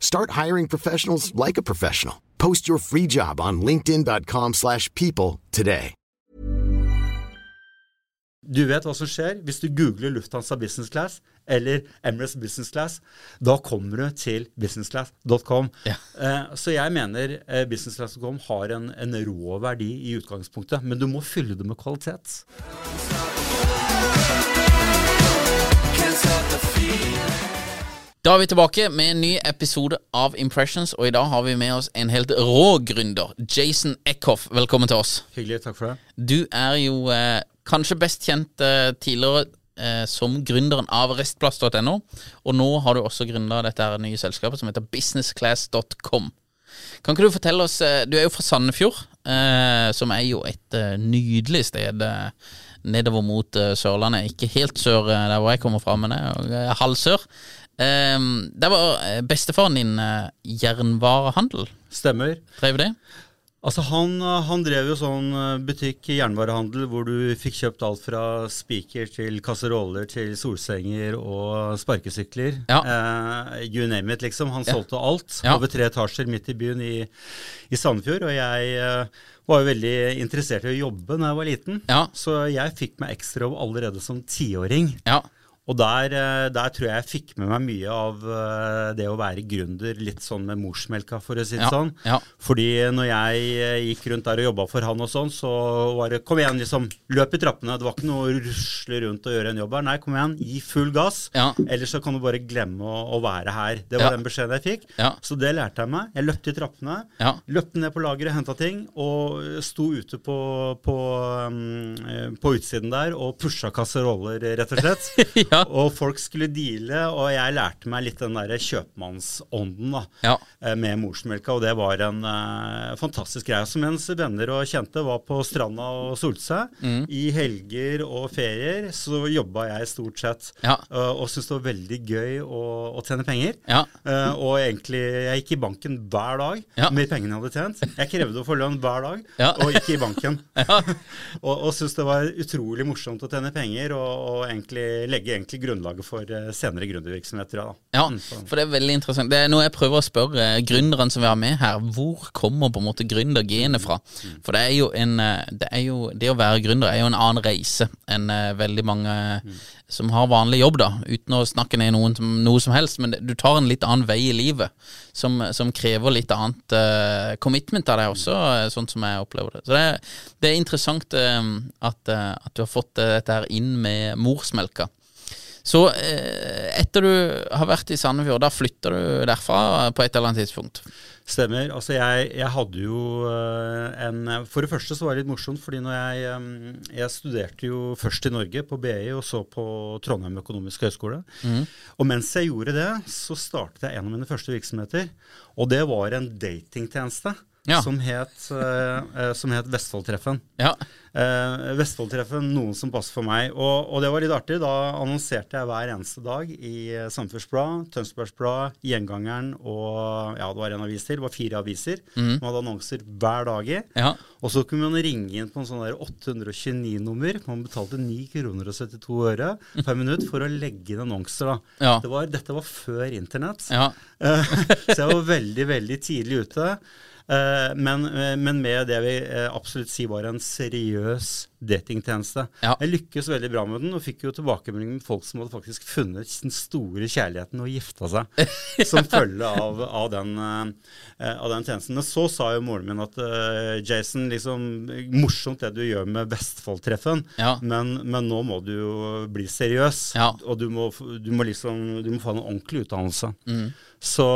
Start hiring professionals like a professional. Post your free job on linkedin.com/people slash people today. Du vet hva som skjer hvis du googler Lufthansa Business Class eller Emirates Business Class. Da kommer du til businessclass.com. Ja. Eh, så jeg mener eh, businessclass.com har en, en rå verdi i utgangspunktet, men du må fylle det med kvalitet. Da er vi tilbake med en ny episode av Impressions, og i dag har vi med oss en helt rå gründer. Jason Eckhoff, velkommen til oss. Hyggelig, takk for det. Du er jo eh, kanskje best kjent eh, tidligere eh, som gründeren av restplass.no, og nå har du også gründa dette her nye selskapet som heter businessclass.com. Kan ikke du fortelle oss eh, Du er jo fra Sandefjord, eh, som er jo et eh, nydelig sted nedover mot Sørlandet. Ikke helt sør der hvor jeg kommer fra, men det er jo, eh, halv sør. Eh, det var eh, bestefaren din uh, jernvarehandel. Stemmer. Drev det? Altså han, han drev jo sånn eh, butikk, jernvarehandel, hvor du fikk kjøpt alt fra spiker til kasseroller til solsenger og sparkesykler. Ja. Eh, you name it, liksom. Han Ja. solgte alt. Ja. Over tre etasjer midt i byen i, i Sandefjord. Og jeg eh, var jo veldig interessert i å jobbe da jeg var liten. Ja. Så jeg fikk meg ekstrajobb allerede som tiåring. Ja. Og der, eh, der tror jeg jeg fikk med meg mye av eh, det å være gründer, litt sånn med morsmelka, for å si det Ja, sånn. ja. Fordi når jeg eh, gikk rundt der og jobba for han og sånn, så var det kom igjen, liksom. Løp i trappene. Det var ikke noe å rusle rundt og gjøre en jobb her. Nei, kom igjen, gi full gass. Ja. Ellers så kan du bare glemme å, å være her. Det var den beskjeden jeg fikk. Så det lærte jeg meg. Jeg løpte i trappene. Løpte ned på lageret, henta ting, og sto ute på, på, um, eh, på utsiden der og pusha kasseroller, rett og slett. Ja. Og folk skulle deale, og jeg lærte meg litt den der kjøpmannsånden da, Ja. eh, med morsmelka, og det var en uh, fantastisk greie. Så mens venner og kjente var på stranda og solte seg, Mm. i helger og ferier, så jobba jeg stort sett. Ja. Uh, og syntes det var veldig gøy å, å tjene penger. Ja. Eh, og egentlig, jeg gikk i banken hver dag Ja. med pengene jeg hadde tjent. Jeg krevde å få lønn hver dag, Ja. og gikk i banken. Ja. og og syntes det var utrolig morsomt å tjene penger, og, og egentlig legge egentlig grunnlaget for eh, senere gründervirksomheter. Ja, Mm, for det er veldig interessant. Det er noe jeg prøver å spørre gründeren som vi har med her. Hvor kommer på en måte gründergenet fra? For det er jo en eh, Det, er jo, det å være gründer er jo en annen reise enn eh, veldig mange som har vanlig jobb, da. Uten å snakke ned noen som, noe som helst. Men du tar en litt annen vei i livet som, som krever litt annet uh, commitment av deg også, eh, sånn som jeg opplever det. Så det, er- det er interessant uh, at, uh, at du har fått eh, dette her inn med morsmelka. Så eh, etter du har vært i Sandefjord, da flytter du derfra på et eller annet tidspunkt? Stemmer. Altså jeg, jeg hadde jo eh, en For det første så var det litt morsomt, fordi når jeg, eh, jeg studerte jo først i Norge, på BI, og så på Trondheim økonomiske høgskole. Og mens jeg gjorde det, så startet jeg en av mine første virksomheter. Og det var en datingtjeneste Ja. som het, eh, eh, som het Vestfoldtreffen. Ja. Eh, Vestfoldtreffen, noen som passer for meg. Og, og det var litt artig. Da annonserte jeg hver eneste dag i Samfunnsblad, Tønsbergsblad, Gjengangeren og ja, det var en avis til. Det var fire aviser som hadde annonser hver dag i. Ja. Og så kunne man ringe inn på en sånn 829-nummer. Man betalte 9 kroner og 72 øre per minutt for å legge inn annonser. da. Ja. Det var, dette var før internett. Ja. Så jeg var veldig, veldig tidlig ute. Eh, men, eh, men med det vi eh, absolutt sier var en seriøs datingtjeneste. Ja. Jeg lykkes veldig bra med den, og fikk jo tilbakemelding med folk som hadde faktisk funnet den store kjærligheten og gifta seg som følge av, av, den, eh, av den tjenesten. Men så sa jo moren min at uh, Jason, liksom, morsomt det du gjør med Vestfoldtreffen, Ja. men, men nå må du jo bli seriøs. Ja. Og du må, du, må liksom, du må få en ordentlig utdannelse. Mm. Så,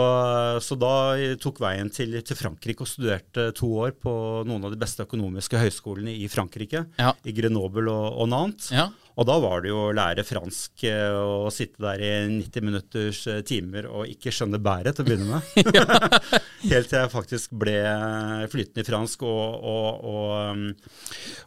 så da tok veien til, til Frankrike og studerte to år på noen av de beste økonomiske høyskolene i Frankrike. Ja. I Grenoble og, og Nantes. Ja. Og da var det jo å lære fransk eh, og sitte der i 90 minutters eh, timer og ikke skjønne bæret til å begynne med. Helt til jeg faktisk ble flytende i fransk og, og, og, um,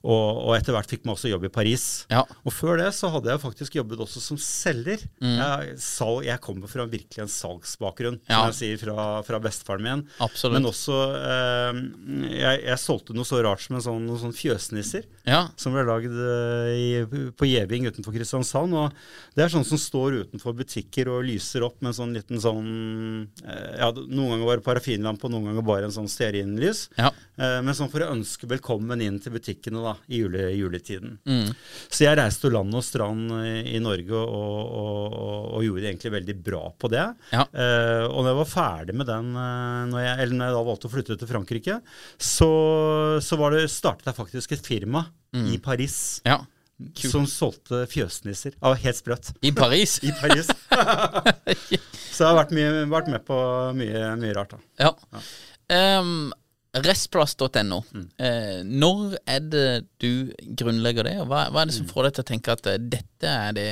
og, og etter hvert fikk meg også jobb i Paris. Ja. Og før det så hadde jeg faktisk jobbet også som selger. Mm. Jeg, sal, jeg kommer fra virkelig en salgsbakgrunn, Ja. som jeg sier fra, fra bestefaren min. Absolutt. Men også eh, jeg, jeg solgte noe så rart som en sånn, noen sånn fjøsnisser Ja. som ble lagd eh, på Gjeving utenfor Kristiansand. og Det er sånn som står utenfor butikker og lyser opp med sånn liten sånn eh, ja, Noen ganger bare parafinlampe, og noen ganger bare en sånn stearinlys. Ja. Eh, men sånn for å ønske velkommen inn til butikkene da, i jule, juletiden. Mm. Så jeg reiste jo land og strand i, i Norge og, og, og, og gjorde egentlig veldig bra på det. Ja. Eh, og når jeg var ferdig med den, eh, når jeg, eller når jeg da valgte å flytte til Frankrike, så, så var det, startet jeg faktisk et firma i Paris ja. Kult. som solgte fjøsnisser. Ja, helt sprøtt. I Paris. I Paris. så jeg har vært, mye, vært med på mye, mye rart. da. Ja. Um, Restplass.no. Mm. Eh, når er det du grunnlegger det, og hva, hva er Mm. det som får deg til å tenke at eh, dette er det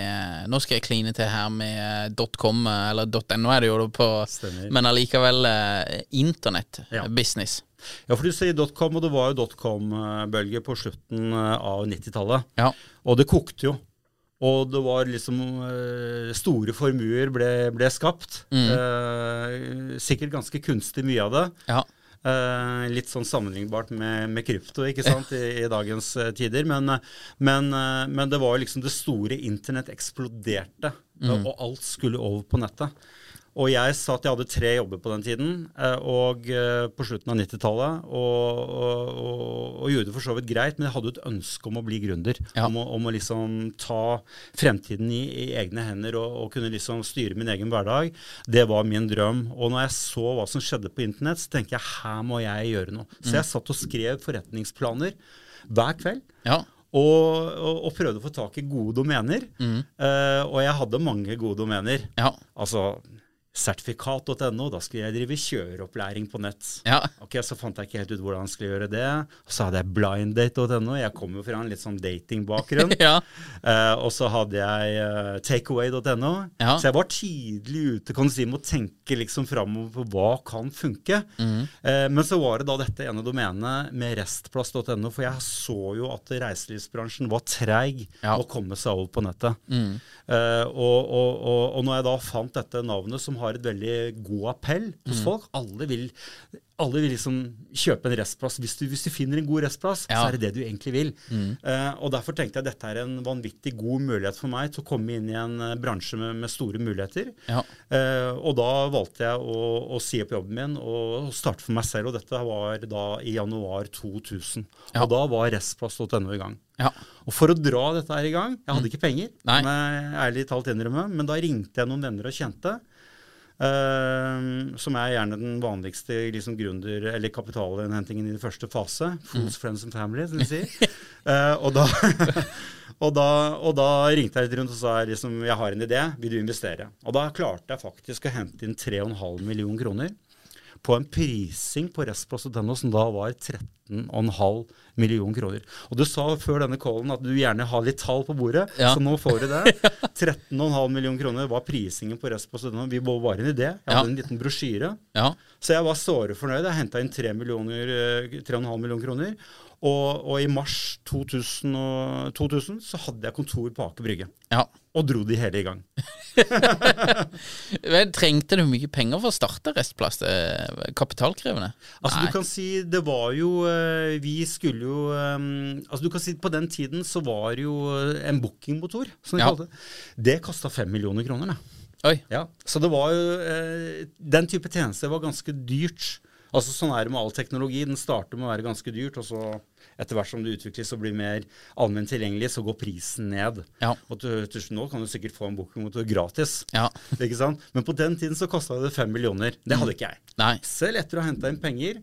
Nå skal jeg kline til her med eh, .com, eh, eller .no er det jo på, Stemmer. men allikevel eh, Ja. Ja, for du sier dotcom, og det var jo dotcom-bølge på slutten eh, av 90-tallet. Ja. Og det kokte jo. Og det var liksom eh, Store formuer ble, ble skapt. Eh, sikkert ganske kunstig mye av det. Ja. Eh, litt sånn sammenlignbart med, med krypto ikke sant, i, i dagens eh, tider. Men, eh, men, eh, men det var liksom det store internett eksploderte, og alt skulle over på nettet. Og jeg sa at jeg hadde tre jobber på den tiden, eh, og eh, på slutten av 90-tallet. Og, og, og, og gjorde det for så vidt greit, men jeg hadde jo et ønske om å bli gründer. Ja. Om, å, om å liksom ta fremtiden i, i egne hender og, kunne liksom styre min egen hverdag. Det var min drøm. Og når jeg så hva som skjedde på internett, så tenker jeg her må jeg gjøre noe. Så jeg satt og skrev forretningsplaner hver kveld. Ja. Og, og, og prøvde å få tak i gode domener. Eh, og jeg hadde mange gode domener. Ja. Altså sertifikat.no, da skulle jeg drive kjøreopplæring på nett. Ja. Ok, Så fant jeg ikke helt ut hvordan jeg skulle gjøre det. Og så hadde jeg blinddate.no. Jeg kom jo fra en litt sånn datingbakgrunn. ja. Eh, og så hadde jeg uh, takeaway.no. Ja. Så jeg var tidlig ute kan du si, med å tenke liksom framover på hva kan funke. Mm. Eh, men så var det da dette ene domenet med restplass.no, for jeg så jo at reiselivsbransjen var treig Ja. å komme seg over på nettet. Mm. Eh, og, og, og, og når jeg da fant dette navnet som har et veldig god appell hos mm. folk Alle vil alle vil liksom kjøpe en restplass. Hvis du, hvis du finner en god restplass, Ja. Så er det det du egentlig vil. Eh, og Derfor tenkte jeg at dette er en vanvittig god mulighet for meg til å komme inn i en eh, bransje med, med store muligheter. Ja. Uh, og da valgte jeg å, å si opp jobben min og starte for meg selv. Og dette var da i januar 2000. Ja. Og da var restplass.no i gang. Ja. Og for å dra dette her i gang Jeg hadde ikke penger, Nei. men, ærlig talt innrømme, men da ringte jeg noen venner og kjente. Eh, som er gjerne den vanligste liksom, grunder, eller kapitalinnhentingen i den første fase. Fools, friends and family, som de sier. Uh, og, da, og, da, og da ringte jeg litt rundt og sa liksom, jeg har en idé, vil du investere? Og da klarte jeg faktisk å hente inn 3,5 millioner kroner på en prising på Restplass.no som da var 13,5 million kroner. Og du sa før denne callen at du gjerne har litt tall på bordet, Ja. så nå får du det. 13,5 million kroner var prisingen på Restplass.no. Vi var bare en idé. Jeg hadde Ja. en liten brosjyre. Ja. Så jeg var såre fornøyd. Jeg henta inn 3,5 millioner, eh, 3,5 millioner kroner. Og, og i mars 2000, og, 2000 så hadde jeg kontor på Aker Brygge. ja. Og dro de hele i gang. Men Trengte du mye penger for å starte Restplass? Er Kapitalkrevende? Altså Nei. du kan si det var jo eh, Vi skulle jo eh, Altså du kan si På den tiden så var det jo eh, en bookingmotor, som de Ja. kalte det, det kosta fem millioner kroner. Da. Ja, så det var jo eh, Den type tjenester var ganske dyrt. Altså Sånn er det med all teknologi. Den starter med å være ganske dyrt, og så etter hvert som det utvikles og blir mer allment tilgjengelig, så går prisen ned. Ja. Og til, til, nå kan du sikkert få en bookingmotor gratis. Ja. Ikke sant? Men på den tiden så kosta det fem millioner. Det hadde ikke jeg. Nei. Selv etter å ha henta inn penger,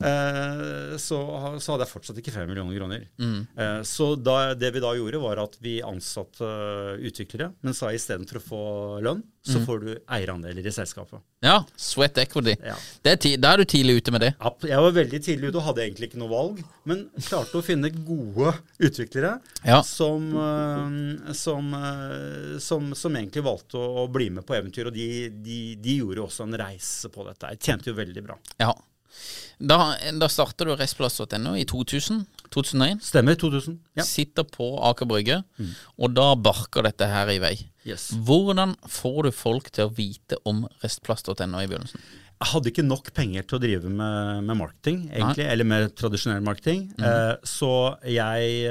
så, så hadde jeg fortsatt ikke 5 millioner kroner. Eh, så da, det vi da gjorde, var at vi ansatte eh, utviklere, men sa istedenfor å få lønn, så får du eierandeler i selskapet. Ja, sweat equity. Ja. Er da er du tidlig ute med det. Ja, Jeg var veldig tidlig ute og hadde egentlig ikke noe valg, men klarte å finne gode utviklere Ja. som, eh, som, eh, som, som egentlig valgte å bli med på eventyr. Og de, de, de gjorde også en reise på dette. Jeg tjente jo veldig bra. Ja. Da, da starta du Restplass.no i 2000? 2001? Stemmer. 2000. Ja. Sitter på Aker Brygge, og da barker dette her i vei. Yes. Hvordan får du folk til å vite om Restplass.no i begynnelsen? Jeg hadde ikke nok penger til å drive med, med marketing, egentlig, eller med tradisjonell marketing. Eh, så jeg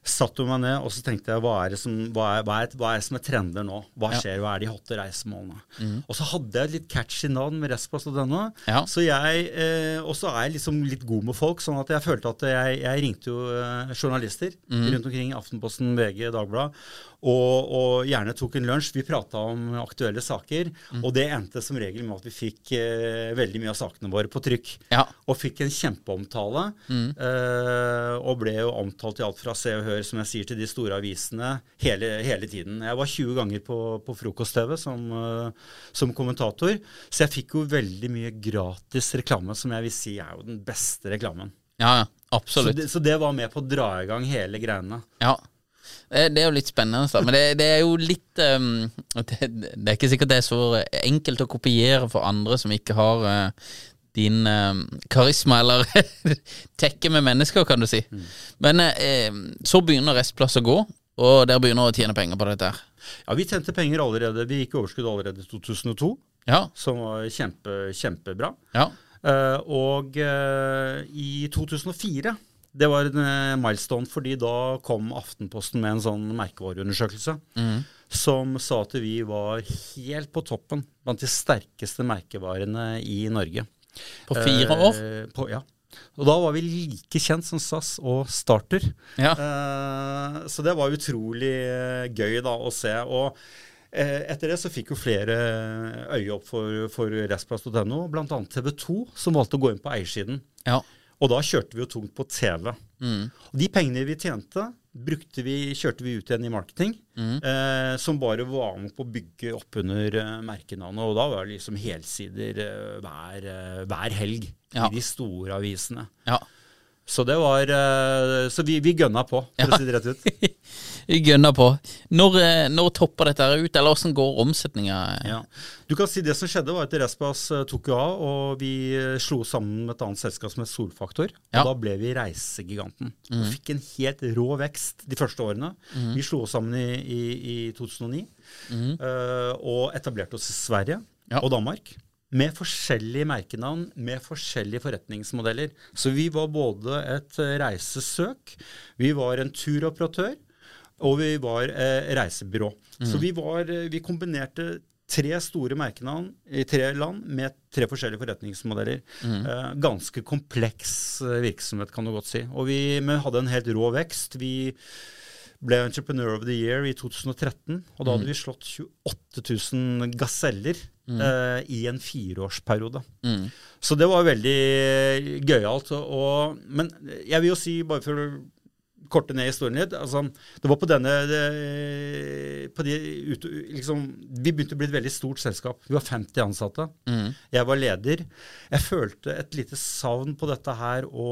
eh, hun meg ned og så tenkte jeg, hva er det som, hva er, hva er, hva er som er trender nå? Hva skjer? Hva er de hotte reisemålene? Og så hadde jeg et litt catchy navn med Restplass.no. Ja. Så jeg, eh, Og så er jeg liksom litt god med folk, sånn at jeg følte at jeg, jeg ringte jo eh, journalister rundt omkring Aftenposten, VG, Dagbladet, og, og gjerne tok en lunsj. Vi prata om aktuelle saker, og det endte som regel med at vi fikk eh, veldig mye av sakene våre på trykk. Ja. Og fikk en kjempeomtale, eh, og ble jo omtalt i alt fra Se og Hør, som jeg sier, til de store avisene hele, hele tiden. Jeg var 20 ganger på, på frokost-TV som, eh, som kommentator, så jeg fikk jo veldig mye gratis reklame, som jeg vil si er jo den beste reklamen. Ja, ja, Så absolutt. det, så det var med på å dra i gang hele greiene. Ja. Det det er jo litt spennende, da. men det, det er jo litt um, det, det er ikke sikkert det er så enkelt å kopiere for andre som ikke har uh, din eh, karisma eller tekke med mennesker, kan du si. Men eh, så begynner Restplass å gå, og dere begynner å tjene penger på dette her. Ja, vi tjente penger allerede. Vi gikk i overskudd allerede i 2002, Ja, som var kjempe, kjempebra. ja, Eh, og eh, i 2004 det var en eh, milestone, fordi da kom Aftenposten med en sånn merkevareundersøkelse som sa at vi var helt på toppen blant de sterkeste merkevarene i Norge. På fire Eh, år. På, ja. Og da var vi like kjent som SAS og Starter. Ja. Eh, så det var utrolig eh, gøy da å se. Og eh, etter det så fikk jo flere øye opp for, for Restplass.no, bl.a. TV 2, som valgte å gå inn på eiersiden. ja. Og da kjørte vi jo tungt på TV. Mm. Og de pengene vi tjente, brukte vi, kjørte vi ut igjen i marketing, Mm. eh, som bare var med på å bygge opp under uh, merkenavnet. Og da var det liksom helsider uh, hver, uh, hver helg Ja. i de store avisene. ja. Så det var eh, Så vi, vi gønna på, for Ja. å si det rett ut. Vi gønna på. Når, eh, når topper dette her ut, eller åssen går omsetninga? Ja. Du kan si Det som skjedde, var at Respass eh, tok jo av, og vi slo sammen med et annet selskap som het Solfaktor. Ja. Og da ble vi Reisegiganten. Og fikk en helt rå vekst de første årene. Vi slo oss sammen i, i, i 2009 eh, og etablerte oss i Sverige Ja. og Danmark. Med forskjellige merkenavn, med forskjellige forretningsmodeller. Så vi var både et eh, reisesøk, vi var en turoperatør, og vi var eh, reisebyrå. Så vi, var, eh, vi kombinerte tre store merkenavn i tre land med tre forskjellige forretningsmodeller. Eh, ganske kompleks eh, virksomhet, kan du godt si. Og vi hadde en helt rå vekst. Vi ble Entrepreneur of the Year i 2013, og da hadde vi slått 28 000 gaseller eh, i en fireårsperiode. Mm. Så det var veldig gøyalt. Og, men jeg vil jo si, bare for å korte ned historien litt. Altså, det var på denne det, på de, ut, liksom, Vi begynte å bli et veldig stort selskap. Vi var 50 ansatte. Jeg var leder. Jeg følte et lite savn på dette her å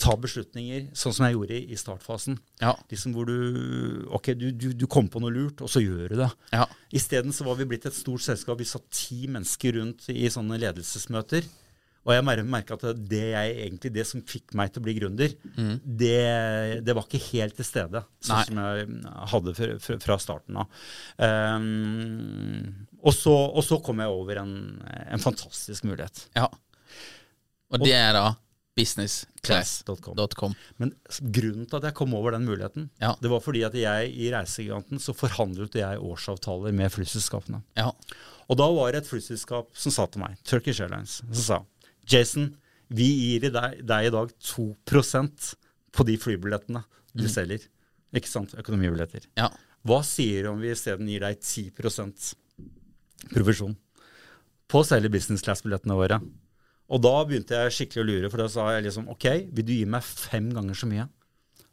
ta beslutninger sånn som jeg gjorde i, startfasen. Ja. Liksom hvor du Ok, du, du, du kom på noe lurt, og så gjør du det. Ja. Isteden så var vi blitt et stort selskap. Vi satt ti mennesker rundt i sånne ledelsesmøter. Og jeg mer- merka at det jeg egentlig, det som fikk meg til å bli gründer, det, det var ikke helt til stede, sånn Nei. som jeg hadde fra, fra, fra starten av. Um, og, så, og så kom jeg over en, en fantastisk mulighet. Ja. Og det er da businessclass.com. Men grunnen til at jeg kom over den muligheten, Ja. det var fordi at jeg i Reisegiganten så forhandlet jeg årsavtaler med flyselskapene. Ja. Og da var det et flyselskap som sa til meg, Turkish Airlines, som sa Jason, vi gir deg, deg i dag 2 på de flybillettene du selger. Ikke sant? Økonomibilletter. Ja. Hva sier du om vi isteden gir deg 10 provisjon på å selge business class-billettene våre? Og da begynte jeg skikkelig å lure, for da sa jeg liksom OK, vil du gi meg fem ganger så mye?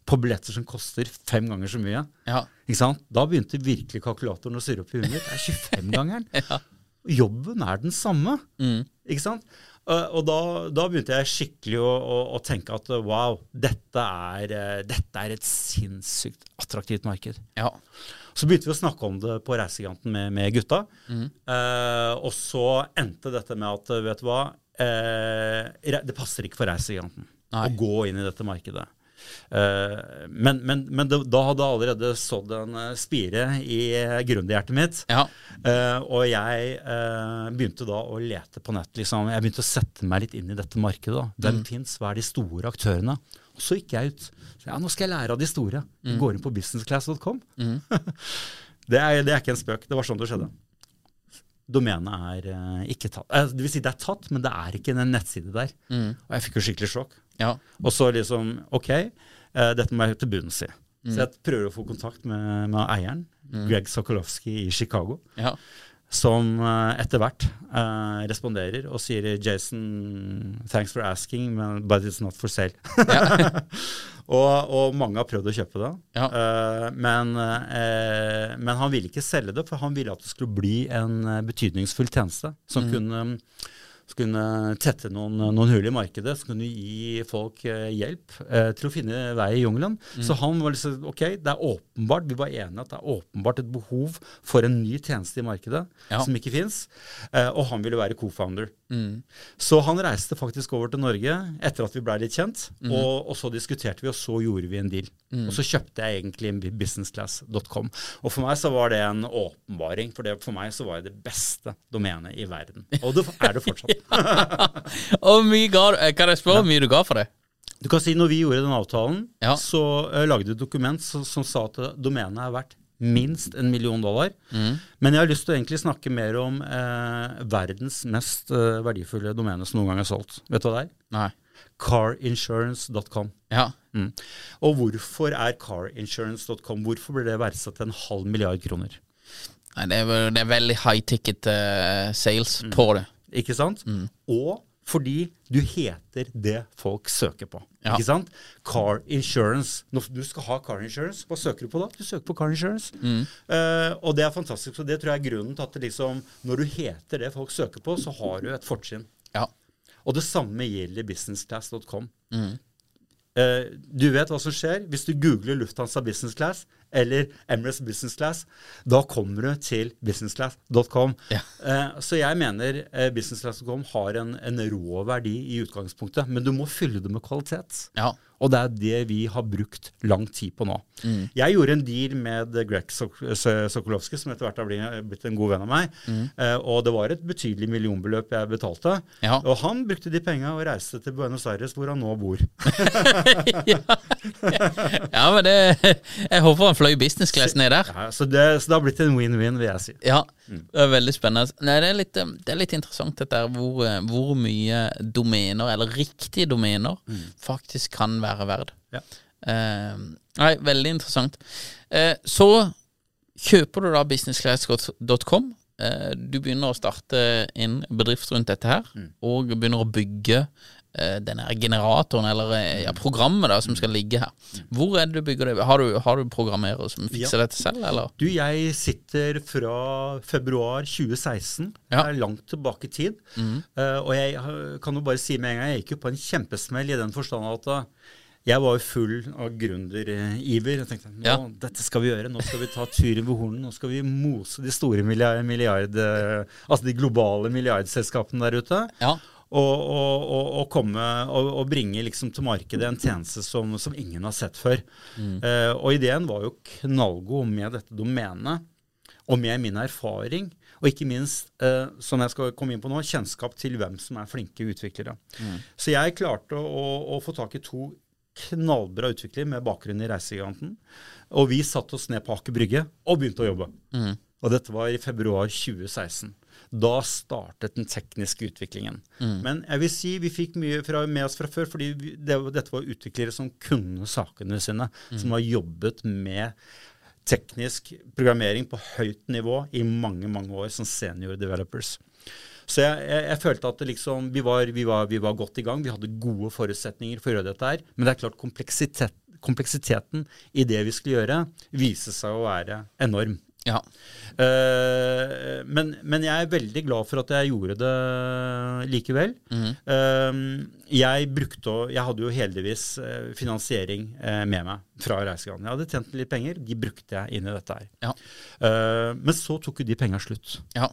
På billetter som koster fem ganger så mye? Ja. Ikke sant? Da begynte virkelig kalkulatoren å surre opp i huet mitt. Det er 25-gangeren. Jobben er den samme. Ikke sant? Eh, og da, da begynte jeg skikkelig å, å, å tenke at eh, wow, dette er, eh, dette er et sinnssykt attraktivt marked. Ja. Så begynte vi å snakke om det på Reisegiganten med, med gutta. Eh, og så endte dette med at vet du hva, det passer ikke for Reisegiganten å gå inn i dette markedet. Uh, men men, men det, da hadde jeg allerede sådd en eh, spire i gründerhjertet mitt. Ja. Uh, og jeg uh, begynte da å lete på nett. Liksom. Jeg begynte å sette meg litt inn i dette markedet. da. Hvem Mm. finnes? Hva er de store aktørene? Og så gikk jeg ut. Så, ja, nå skal jeg lære av de store. Mm. Går inn på businessclass.com. det, er, det er ikke en spøk. Det var sånn det skjedde. Domenet er eh, ikke tatt. Eh, det vil si det er tatt, men det er ikke en nettside der. Og jeg fikk jo skikkelig sjokk. Ja. Og så liksom OK, eh, dette må jeg til bunns i. Så jeg prøver å få kontakt med, med eieren, Greg Sokolowski i Chicago, Ja. Som eh, etter hvert eh, responderer og sier Jason, thanks for asking, but it's not for sale. og, og mange har prøvd å kjøpe det, Ja. eh, men, eh, men han ville ikke selge det, for han ville at det skulle bli en betydningsfull tjeneste som kunne som kunne tette noen, noen hull i markedet, som kunne gi folk eh, hjelp eh, til å finne vei i jungelen. Så han var liksom OK, det er åpenbart, vi var enige at det er åpenbart et behov for en ny tjeneste i markedet Ja. som ikke fins, eh, og han ville være co-founder. Så han reiste faktisk over til Norge etter at vi blei litt kjent, og, og så diskuterte vi, og så gjorde vi en deal. Og så kjøpte jeg egentlig businessclass.com. Og for meg så var det en åpenbaring, for det, for meg så var det det beste domenet i verden. Og det er det fortsatt. Og mye ga eh, Kan jeg spørre hvor mye du ga for det? Du kan si Når vi gjorde den avtalen, Ja. så uh, lagde vi et dokument som, som sa at domenet er verdt minst en million dollar. Men jeg har lyst til å egentlig snakke mer om eh, verdens mest eh, verdifulle domene som noen gang er solgt. Vet du hva det er? Nei. Carinsurance.com. Ja. Mm. Og hvorfor er carinsurance.com Hvorfor blir det verdsatt til en halv milliard kroner? Nei, det er, det er veldig high ticket uh, sales på det. Ikke sant? Og fordi du heter det folk søker på. Ja. Ikke sant? Car insurance. Når du skal ha car insurance, hva søker du på da? Du søker på car insurance. Eh, og det er fantastisk. Så det tror jeg er grunnen til at det liksom, når du heter det folk søker på, så har du et fortrinn. Ja. Og det samme gjelder businessclass.com. Eh, du vet hva som skjer hvis du googler Lufthansa Business Class eller Emirates Business Class. Da kommer du til businessclass.com. Ja. Eh, så jeg mener eh, businessclass.com har en, en rå verdi i utgangspunktet, men du må fylle det med kvalitet. Ja. Og det er det vi har brukt lang tid på nå. Jeg gjorde en deal med Greg Sok Sokolowski, som etter hvert har blitt, en god venn av meg. Eh, og det var et betydelig millionbeløp jeg betalte. Ja. Og han brukte de penga og reiste til Buenos Aires, hvor han nå bor. ja, men det Jeg håper han fløy business class ned der. Ja, så, det, så det har blitt en win-win, vil jeg si. Ja, det er veldig spennende. Nei, det er litt, det er litt interessant dette hvor, hvor mye domener, eller riktige domener, faktisk kan være verd. Ja. Eh, nei, veldig interessant. Eh, så kjøper du da businessclass.com. Eh, du begynner å starte en bedrift rundt dette her, og begynner å bygge denne her generatoren, eller eh, ja, programmet da, som skal ligge her. Hvor er det du bygger det? Har du, har du programmerer som fikser dette selv, eller? Du, jeg sitter fra februar 2016. Ja. Det er langt tilbake i tid. Eh, og jeg kan jo bare si med en gang, jeg gikk jo på en kjempesmell i den forstand at eh, jeg var jo full av gründeriver. Jeg tenkte nå, Ja. dette skal vi gjøre. Nå skal vi ta turen ved hornen. Nå skal vi mose de store milliard, milliard eh, Altså de globale milliardselskapene der ute. Ja. Og, og, og, komme og, bringe liksom til markedet en tjeneste som, som ingen har sett før. Eh, og ideen var jo knallgod med dette domenet, og med min erfaring. Og ikke minst, eh, som jeg skal komme inn på nå, kjennskap til hvem som er flinke utviklere. Så jeg klarte å, å få tak i to knallbra utviklere med bakgrunn i Reisegiganten. Og vi satte oss ned på Aker Brygge og begynte å jobbe. Og dette var i februar 2016. Da startet den tekniske utviklingen. Men jeg vil si vi fikk mye fra, med oss fra før, fordi vi, det, dette var utviklere som kunne sakene sine. Som har jobbet med teknisk programmering på høyt nivå i mange, mange år som senior developers. Så jeg, jeg, jeg følte at liksom, vi, var, vi, var, vi var godt i gang. Vi hadde gode forutsetninger for å gjøre dette her. Men det er klart kompleksitet, kompleksiteten i det vi skulle gjøre, viste seg å være enorm. Ja. Uh, men, men jeg er veldig glad for at jeg gjorde det likevel. Eh, jeg brukte Jeg hadde jo heldigvis eh, finansiering med meg fra Reisegangen. Jeg hadde tjent litt penger. De brukte jeg inn i dette her. Ja. Uh, men så tok jo de penga slutt. Ja.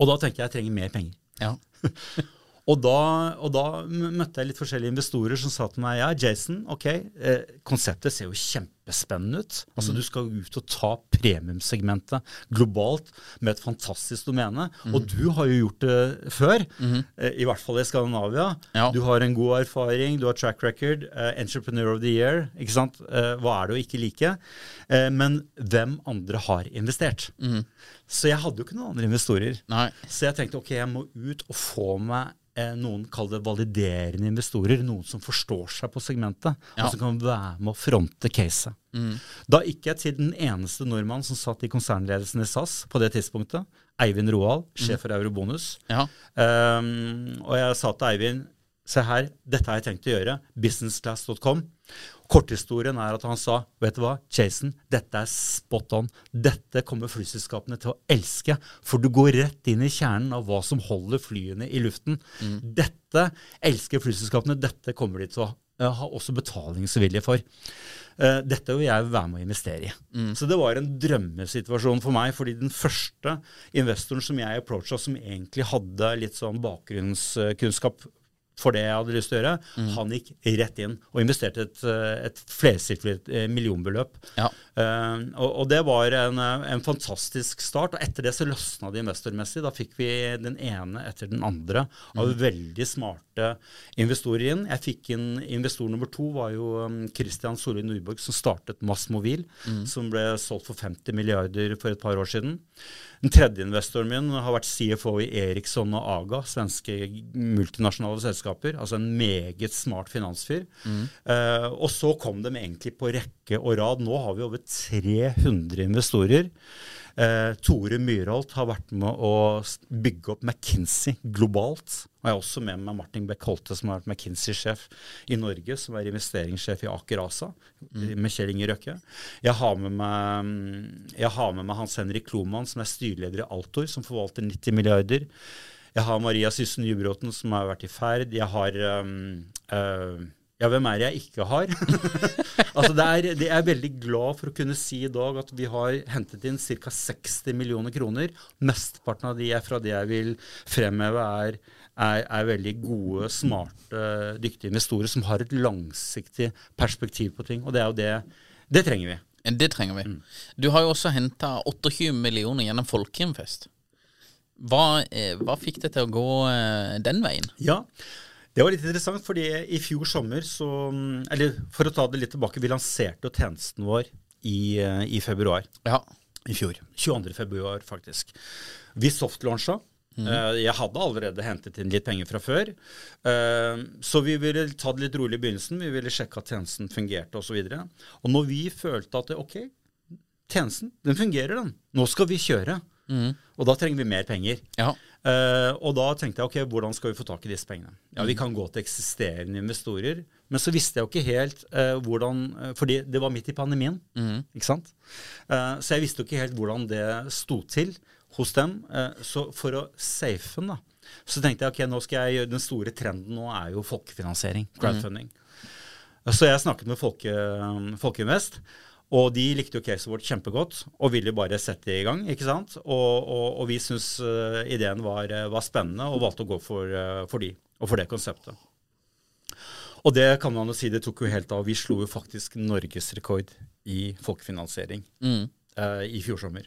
Og da tenkte jeg jeg trenger mer penger. Ja. Og da, og da møtte jeg litt forskjellige investorer som sa til meg ja, Jason, ok, eh, konseptet ser jo kjempespennende ut. Altså Du skal ut og ta premiumsegmentet globalt med et fantastisk domene. Og du har jo gjort det før, eh, i hvert fall i Skandinavia. Ja. Du har en god erfaring, du har track record, eh, entrepreneur of the year. ikke sant? Eh, hva er det å ikke like? Eh, men hvem andre har investert? Så jeg hadde jo ikke noen andre investorer. Nei. Så jeg tenkte ok, jeg må ut og få meg noen kaller det validerende investorer. Noen som forstår seg på segmentet, Ja. og som kan være med å fronte caset. Da gikk jeg til den eneste nordmannen som satt i konsernledelsen i SAS på det tidspunktet. Eivind Roald, sjef for Eurobonus. Ja. Um, og jeg sa til Eivind Se her, dette har jeg tenkt å gjøre. Businessclass.com. Korthistorien er at han sa vet du hva, Jason, dette er spot on. Dette kommer flyselskapene til å elske. For du går rett inn i kjernen av hva som holder flyene i luften. Dette elsker flyselskapene. Dette kommer de til å eh, ha også betalingsvilje for. Eh, dette vil jeg være med å investere i. Så det var en drømmesituasjon for meg, fordi den første investoren som jeg approacha, som egentlig hadde litt sånn bakgrunnskunnskap for det jeg hadde lyst til å gjøre, han gikk rett inn og investerte et, eh, et flersifret eh, millionbeløp. Ja. Uh, og, og det var en, en fantastisk start. Og etter det så løsna det investormessig. Da fikk vi den ene etter den andre av veldig smarte investorer inn. Jeg fikk inn investor nummer to, var jo um, Christian Solli Nordborg, som startet Mass Mobil, som ble solgt for 50 milliarder for et par år siden. Den tredje investoren min har vært CFO i Eriksson og Aga, svenske multinasjonale selskaper. Altså en meget smart finansfyr. Eh, og så kom de egentlig på rekke og rad. Nå har vi over 300 investorer. Eh, Tore Myrholt har vært med å bygge opp McKinsey globalt. Og jeg har også med meg Martin Beck Holte, som har vært McKinsey-sjef i Norge, som er investeringssjef i Aker ASA, med Kjell Inge Røkke. Jeg har med meg, mm, jeg har med meg Hans Henrik Kloman, som er styreleder i Altor, som forvalter 90 milliarder. Jeg har Maria Syssen Jubråten, som har vært i ferd. Jeg har um, eh, Ja, hvem er det jeg ikke har? altså det er, det er veldig glad for å kunne si i dag at vi har hentet inn ca. 60 millioner kroner. Mesteparten av de er fra det jeg vil fremheve er, er, er veldig gode, smarte, dyktige investorer som har et langsiktig perspektiv på ting. Og det er jo det Det trenger vi. Det trenger vi. Du har jo også henta 28 millioner gjennom Folkehjemfest. Hva, eh, hva fikk det til å gå eh, den veien? Ja, det var litt interessant, fordi i fjor sommer så Eller for å ta det litt tilbake, vi lanserte jo tjenesten vår i, eh, i februar Ja. i fjor. 22. februar, faktisk. Vi softlauncha. Mm. Jeg hadde allerede hentet inn litt penger fra før. Eh, Så vi ville ta det litt rolig i begynnelsen. Vi ville sjekke at tjenesten fungerte osv. Og, og når vi følte at det, ok, tjenesten den fungerer, den. Nå skal vi kjøre. Og da trenger vi mer penger. Ja. Eh, og da tenkte jeg ok, hvordan skal vi få tak i disse pengene? Ja, Vi kan gå til eksisterende investorer. Men så visste jeg jo ikke helt uh, hvordan eh, fordi det var midt i pandemien. ikke sant? Uh, så jeg visste jo ikke helt hvordan det sto til hos dem. Så for å safe den, da, så tenkte jeg ok, nå skal jeg gjøre den store trenden nå er jo folkefinansiering. Crowdfunding. Så jeg snakket med Folke, Folkeinvest. Og de likte jo caset vårt kjempegodt og ville bare sette det i gang. ikke sant? Og, og, og vi syntes uh, ideen var, eh, var, spennende og valgte å gå for, uh, for de og for det konseptet. Og det kan man jo si, det tok jo helt av. Vi slo jo faktisk norgesrekord i folkefinansiering Mm. uh, i fjor sommer.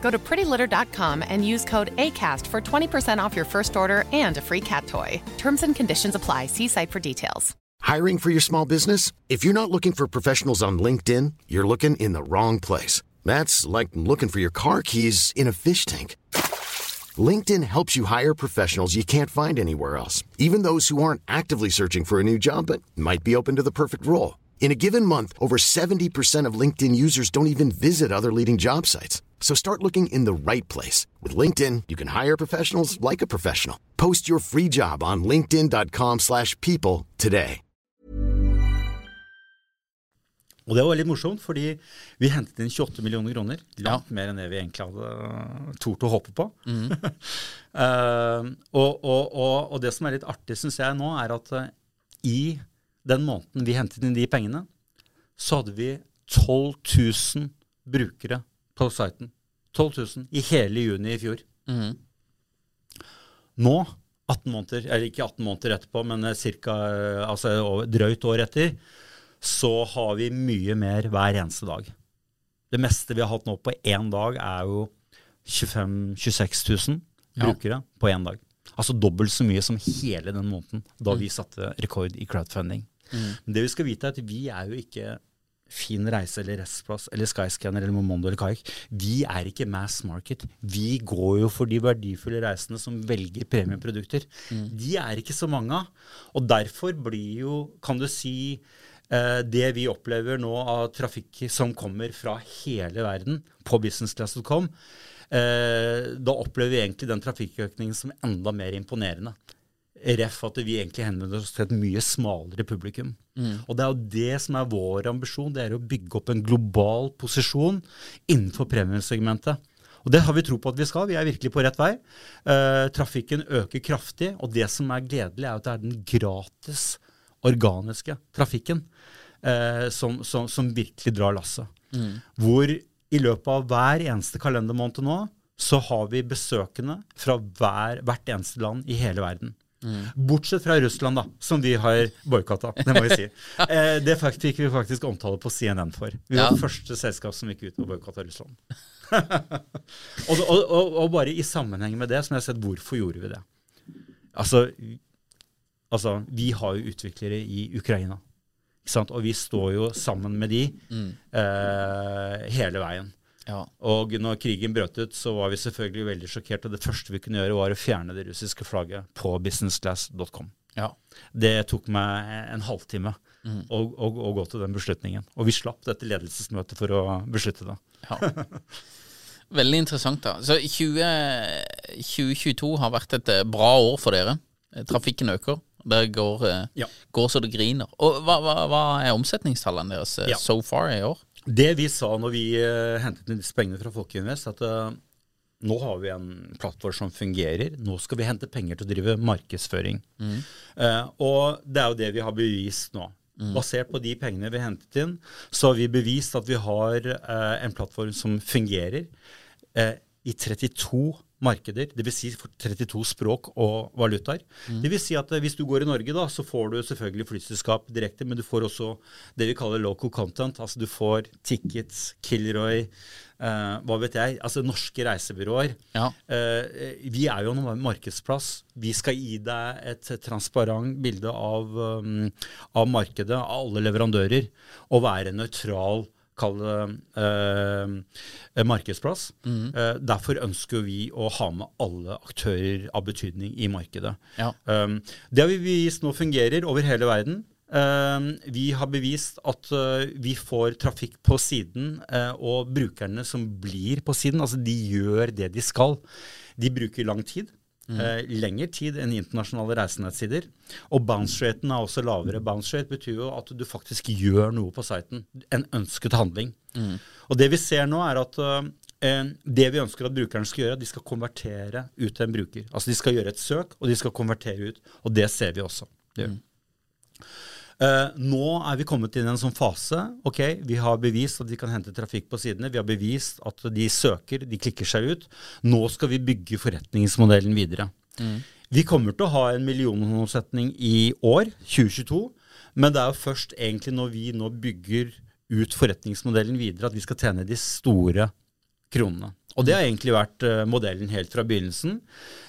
Go to prettylitter.com and use code ACAST for 20% off your first order and a free cat toy. Terms and conditions apply. See site for details. Hiring for your small business? If you're not looking for professionals on LinkedIn, you're looking in the wrong place. That's like looking for your car keys in a fish tank. LinkedIn helps you hire professionals you can't find anywhere else, even those who aren't actively searching for a new job but might be open to the perfect role. In a given month, over 70% of LinkedIn users don't even visit other leading job sites. So start looking in the right place. With LinkedIn, you can hire professionals like a professional. Post your free job on linkedin.com/people slash people today. Og det var veldig morsomt, fordi vi hentet inn 28 millioner kroner. Langt mer enn det vi egentlig hadde tort å håpe på. Eh, og, og, og, og det som er litt artig, syns jeg nå, er at eh, i den måneden vi hentet inn de pengene, så hadde vi 12 000 brukere på siten. 12 000 i hele juni i fjor. Mm. Nå, 18 måneder, eller ikke 18 måneder etterpå, men eh, cirka, eh, altså drøyt år etter, så har vi mye mer hver eneste dag. Det meste vi har hatt nå på én dag, er jo 25 000-26 000 Ja. brukere på én dag. Altså dobbelt så mye som hele den måneden da vi satte rekord i crowdfunding. Men det vi skal vite, er at vi er jo ikke Fin reise eller Restplass eller Skyscanner eller Momondo eller Kayak. Vi er ikke mass market. Vi går jo for de verdifulle reisende som velger premiumprodukter. De er ikke så mange av. Og derfor blir jo, kan du si, eh, det vi opplever nå av trafikk som kommer fra hele verden på businessclass.com, eh, da opplever vi egentlig den trafikkøkningen som enda mer imponerende. Ref at vi egentlig henvender oss til et mye smalere publikum. Og det er jo det som er vår ambisjon, det er å bygge opp en global posisjon innenfor premiumsegmentet. Og det har vi tro på at vi skal. Vi er virkelig på rett vei. Uh, trafikken øker kraftig, og det som er gledelig, er at det er den gratis, organiske trafikken uh, som, som, som virkelig drar lasset. Hvor i løpet av hver eneste kalendermåned nå, så har vi besøkende fra hver, hvert eneste land i hele verden. Bortsett fra Russland, da, som vi har boikotta. Det må vi si. Eh, det fikk vi faktisk omtale på CNN for. Vi var Ja. det første selskap som gikk ut og boikotta Russland. og, og, og, og bare i sammenheng med det, som jeg har sett, hvorfor gjorde vi det? Altså, altså vi har jo utviklere i Ukraina. Ikke sant? Og vi står jo sammen med de eh, hele veien. Ja. Og når krigen brøt ut, så var vi selvfølgelig veldig sjokkert. Og det første vi kunne gjøre, var å fjerne det russiske flagget på businessclass.com. ja. Det tok meg en halvtime å, å, å gå til den beslutningen. Og vi slapp dette ledelsesmøtet for å beslutte det. Ja. Veldig interessant, da. Så 20, 2022 har vært et eh, bra år for dere. Eh, Trafikken øker. Det går, eh, Ja. går så det griner. Og hva, hva, hva er omsetningstallene deres Ja. so far i år? Det vi sa når vi eh, hentet inn disse pengene fra Folkeinvest, at eh, nå har vi en plattform som fungerer. Nå skal vi hente penger til å drive markedsføring. Eh, og det er jo det vi har bevist nå. Basert på de pengene vi hentet inn, så har vi bevist at vi har eh, en plattform som fungerer i 32 markeder, dvs. Si for 32 språk og valutaer. Mm. Det vil si at eh, hvis du går i Norge, da, så får du selvfølgelig flyselskap direkte, men du får også det vi kaller local content. Altså du får tickets, Kilroy, eh, hva vet jeg, altså norske reisebyråer. Ja. Eh, vi er jo en markedsplass. Vi skal gi deg et transparent bilde av, um, av markedet, av alle leverandører, og være nøytral kall det eh, markedsplass. Mm. Eh, derfor ønsker vi å ha med alle aktører av betydning i markedet. Ja. Um, det har vi vist nå fungerer over hele verden. Uh, vi har bevist at uh, vi får trafikk på siden, uh, og brukerne som blir på siden, altså de gjør det de skal. De bruker lang tid. Mm. Eh, lengre tid enn internasjonale reisenettsider. Og bounce-raten er også lavere. Bounce-rate betyr jo at du faktisk gjør noe på siten. En ønsket handling. Mm. Og det vi ser nå, er at eh, det vi ønsker at brukerne skal gjøre, de skal konvertere ut til en bruker. Altså de skal gjøre et søk, og de skal konvertere ut. Og det ser vi også. Det mm. Uh, nå er vi kommet inn i en sånn fase. ok, Vi har bevist at vi kan hente trafikk på sidene. Vi har bevist at de søker, de klikker seg ut. Nå skal vi bygge forretningsmodellen videre. Mm. Vi kommer til å ha en millionomsetning i år, 2022. Men det er jo først egentlig når vi nå bygger ut forretningsmodellen videre, at vi skal tjene de store kronene. Og det har egentlig vært uh, modellen helt fra begynnelsen.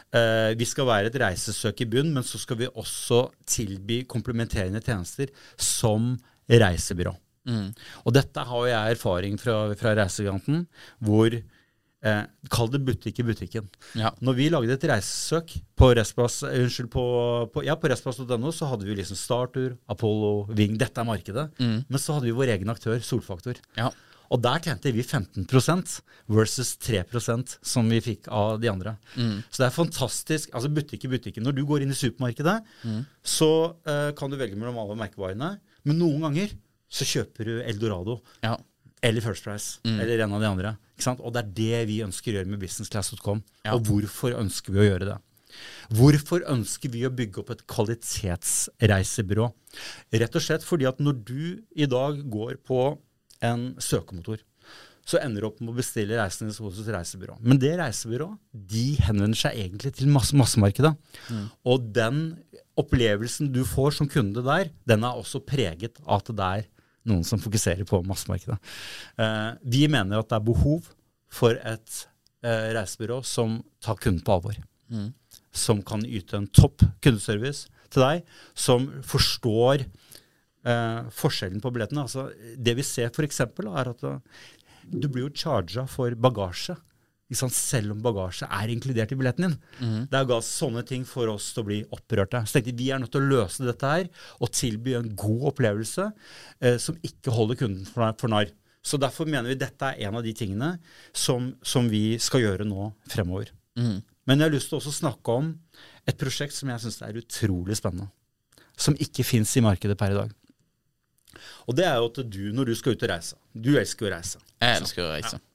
Uh, vi skal være et reisesøk i bunn, men så skal vi også tilby komplementerende tjenester som reisebyrå. Mm. Og dette har jeg erfaring fra, fra Reisegiganten, hvor eh, Kall det butikk i butikken. Ja. Når vi lagde et reisesøk på Restplass, unnskyld, på, på, ja, på restplass.no, så hadde vi liksom Startur, Apollo, Ving. Dette er markedet. Mm. Men så hadde vi vår egen aktør, Solfaktor. Ja. Og der tjente vi 15% versus 3% som vi fikk av de andre. Mm. Så det er fantastisk. altså Butikk i butikken. Når du går inn i supermarkedet, mm. så uh, kan du velge mellom alle merkevarene. Men noen ganger så kjøper du Eldorado. Ja. Eller First Price. Mm. Eller en av de andre. Og det er det vi ønsker å gjøre med businessclass.com. Ja. Og hvorfor ønsker vi å gjøre det? Hvorfor ønsker vi å bygge opp et kvalitetsreisebyrå? Rett og slett fordi at når du i dag går på en søkemotor. Så ender du opp med å bestille reisende hos et reisebyrå. Men det reisebyrået de henvender seg egentlig til masse, massemarkedet. Mm. Og den opplevelsen du får som kunde der, den er også preget av at det er noen som fokuserer på massemarkedet. Eh, vi mener at det er behov for et eh, reisebyrå som tar kunden på alvor. Mm. Som kan yte en topp kundeservice til deg, som forstår eh, forskjellen på billettene. Altså, det vi ser f.eks., er at eh, du blir jo charga for bagasje. Selv om bagasje er inkludert i billetten din. Mm. Det er ga sånne ting for oss til å bli opprørte. Så tenkte vi vi er nødt til å løse dette her og tilby en god opplevelse eh, som ikke holder kunden for, for narr. Så derfor mener vi dette er en av de tingene som, som vi skal gjøre nå fremover. Mm. Men jeg har lyst til også å snakke om et prosjekt som jeg syns er utrolig spennende. Som ikke fins i markedet per i dag. Og det er jo at du, når du skal ut og reise Du elsker å reise. Jeg elsker å reise. Ja.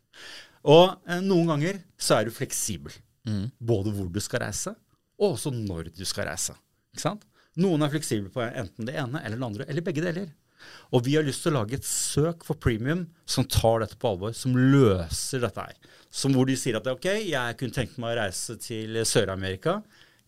Og eh, noen ganger så er du fleksibel. Mm. Både hvor du skal reise, og også når du skal reise. Ikke sant? Noen er fleksible på enten det ene eller det andre, eller begge deler. Og vi har lyst til å lage et søk for premium som tar dette på alvor, som løser dette her. Som hvor de sier at ok, jeg kunne tenkt meg å reise til Sør-Amerika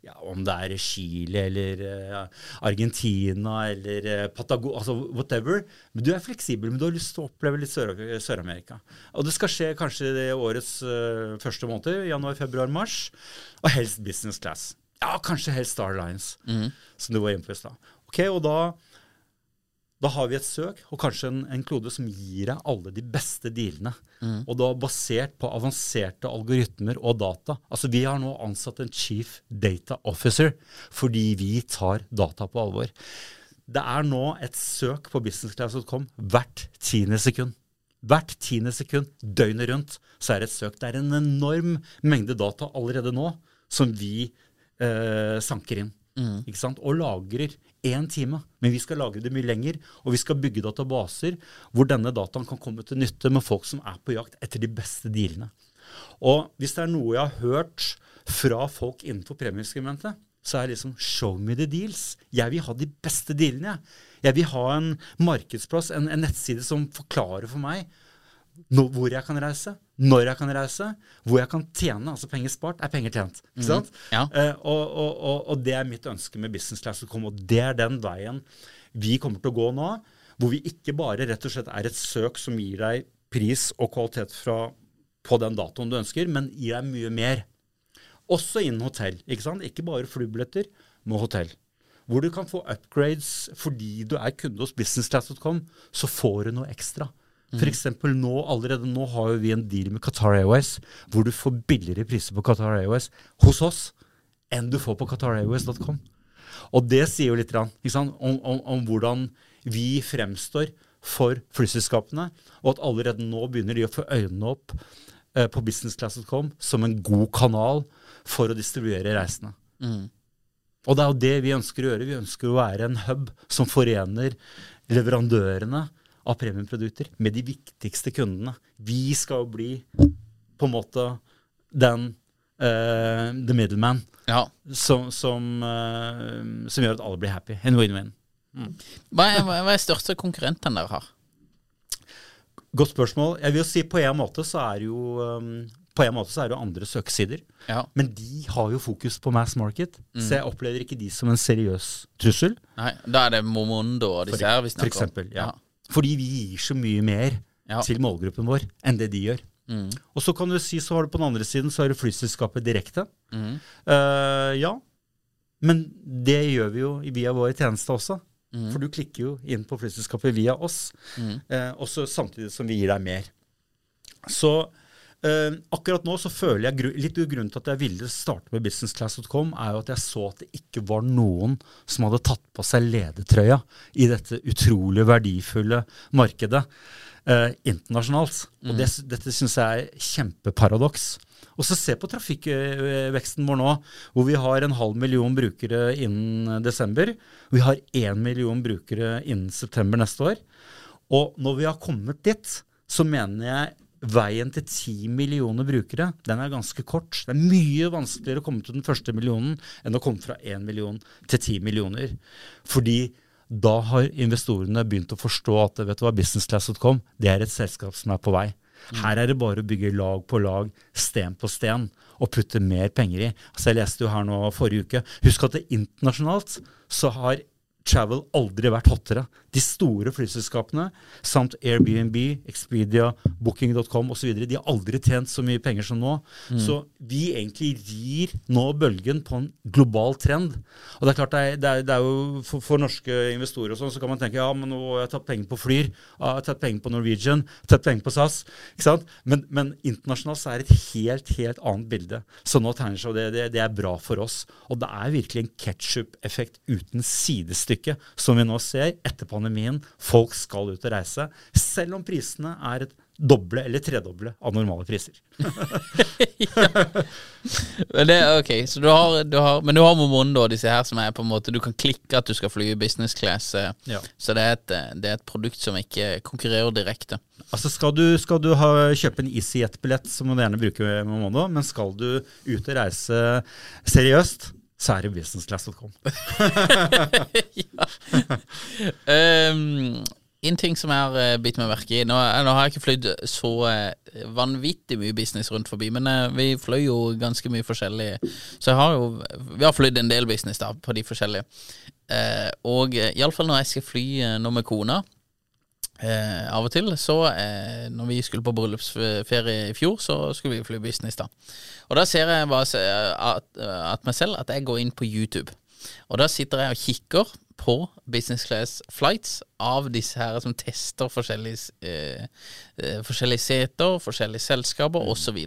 ja, om det er Chile eller uh, Argentina eller uh, Patagon, altså whatever. Men du er fleksibel, men du har lyst til å oppleve litt Sør-Amerika. og det skal skje kanskje i årets uh, første måneder, januar, februar, mars. Og helst business class. Ja, kanskje helst Star Lines, mm. som du var inne på i stad. Ok, og da da har vi et søk og kanskje en, en klode som gir deg alle de beste dealene. Mm. Og da basert på avanserte algoritmer og data. Altså Vi har nå ansatt en chief data officer fordi vi tar data på alvor. Det er nå et søk på businessclass.com hvert tiende sekund. Hvert tiende sekund, døgnet rundt, så er det et søk. Det er en enorm mengde data allerede nå som vi eh, sanker inn. Mm. Og lagrer én time. Men vi skal lagre det mye lenger, og vi skal bygge databaser hvor denne dataen kan komme til nytte med folk som er på jakt etter de beste dealene. Og hvis det er noe jeg har hørt fra folk innenfor premieeksperimentet, så er det liksom show me the deals. Jeg vil ha de beste dealene, jeg. Jeg vil ha en markedsplass, en, en nettside som forklarer for meg nå, hvor jeg kan reise, når jeg kan reise, hvor jeg kan tjene. Altså penger spart er penger tjent. ikke sant? Ja. Eh, og, og, og, og det er mitt ønske med Business Class å komme, og det er den veien vi kommer til å gå nå. Hvor vi ikke bare rett og slett er et søk som gir deg pris og kvalitet fra, på den datoen du ønsker, men gir deg mye mer. Også innen hotell. Ikke sant? Ikke bare flybilletter, men hotell. Hvor du kan få upgrades fordi du er kunde hos businessclass.com, så får du noe ekstra. For eksempel nå, allerede nå har jo vi en deal med Qatar Airways, hvor du får billigere priser på Qatar Airways hos oss enn du får på qatarairways.com. Og det sier jo litt om, om, om hvordan vi fremstår for flyselskapene, og at allerede nå begynner de å få øynene opp eh, på businessclass.com som en god kanal for å distribuere reisene. Og det er jo det vi ønsker å gjøre. Vi ønsker å være en hub som forener leverandørene av premiumprodukter med de viktigste kundene. Vi skal jo bli på en måte den uh, the middleman Ja. som, som, uh, som gjør at alle blir happy. En win-win. Hva er, hva er største konkurrenten dere har? Godt spørsmål. Jeg vil jo si på en måte så er jo um, på en måte så er det jo andre søkesider. Ja. Men de har jo fokus på mass market, så jeg opplever ikke de som en seriøs trussel. Nei, da er det Momondo og disse her vi For snakker om. eksempel, ja. Fordi vi gir så mye mer Ja. til målgruppen vår enn det de gjør. Og så kan du si, så har du på den andre siden så har du flyselskapet direkte. Eh, ja, men det gjør vi jo via vår tjeneste også. For du klikker jo inn på flyselskapet via oss, uh, også samtidig som vi gir deg mer. Så eh, akkurat nå så føler jeg litt grunnen til at jeg ville starte med businessclass.com, er jo at jeg så at det ikke var noen som hadde tatt på seg ledertrøya i dette utrolig verdifulle markedet uh, internasjonalt. Og det, dette syns jeg er kjempeparadoks. Og så se på trafikkveksten vår nå, hvor vi har en halv million brukere innen desember. Vi har én million brukere innen september neste år. Og når vi har kommet dit, så mener jeg veien til ti millioner brukere, den er ganske kort. Det er mye vanskeligere å komme til den første millionen enn å komme fra én million til ti millioner. Fordi da har investorene begynt å forstå at vet du hva, businessclass.com det er et selskap som er på vei. Her er det bare å bygge lag på lag, sten på sten, og putte mer penger i. Altså Jeg leste jo her nå forrige uke. Husk at det internasjonalt så har travel aldri vært hottere. De store flyselskapene samt Airbnb, Expedia, Booking.com osv. De har aldri tjent så mye penger som nå. Så vi egentlig rir nå bølgen på en global trend. Og det er klart det er, det er, det er jo for, for norske investorer og sånn, så kan man tenke ja, men nå har jeg tatt penger på Flyr, jeg har tatt penger på Norwegian, jeg har tatt penger på SAS. ikke sant? Men, men internasjonalt så er det et helt, helt annet bilde. Så nå tegner seg, det, det, det er bra for oss. Og det er virkelig en ketsjup-effekt uten sidestykke som vi nå ser etter pandemien. Folk skal ut og reise, selv om prisene er et doble eller tredoble av normale priser. Men det, ok, så du har, du har, Men du har Momondo og disse her som er på en måte Du kan klikke at du skal fly i business class. eh, Ja. Så det er, et, eh, det er et produkt som ikke konkurrerer direkte. Altså skal du, skal du ha, kjøpe en EasyJet-billett, så må du gjerne bruke Momondo, men skal du ut og reise seriøst, så businessclass.com. ja. Um, en ting som jeg har uh, bitt meg merke i nå, nå har jeg ikke flydd så eh, vanvittig mye business rundt forbi, men eh, vi fløy jo ganske mye forskjellig. Så jeg har jo Vi har flydd en del business da på de forskjellige. Uh, og iallfall når jeg skal fly nå med kona Eh, av og til, så eh, når vi skulle på bryllupsferie i fjor, så skulle vi fly business, da. Og da ser jeg bare at, at meg selv at jeg går inn på YouTube. Og da sitter jeg og kikker på business class flights av disse her som tester forskjellige, eh, eh, forskjellige seter, forskjellige selskaper Mm. osv.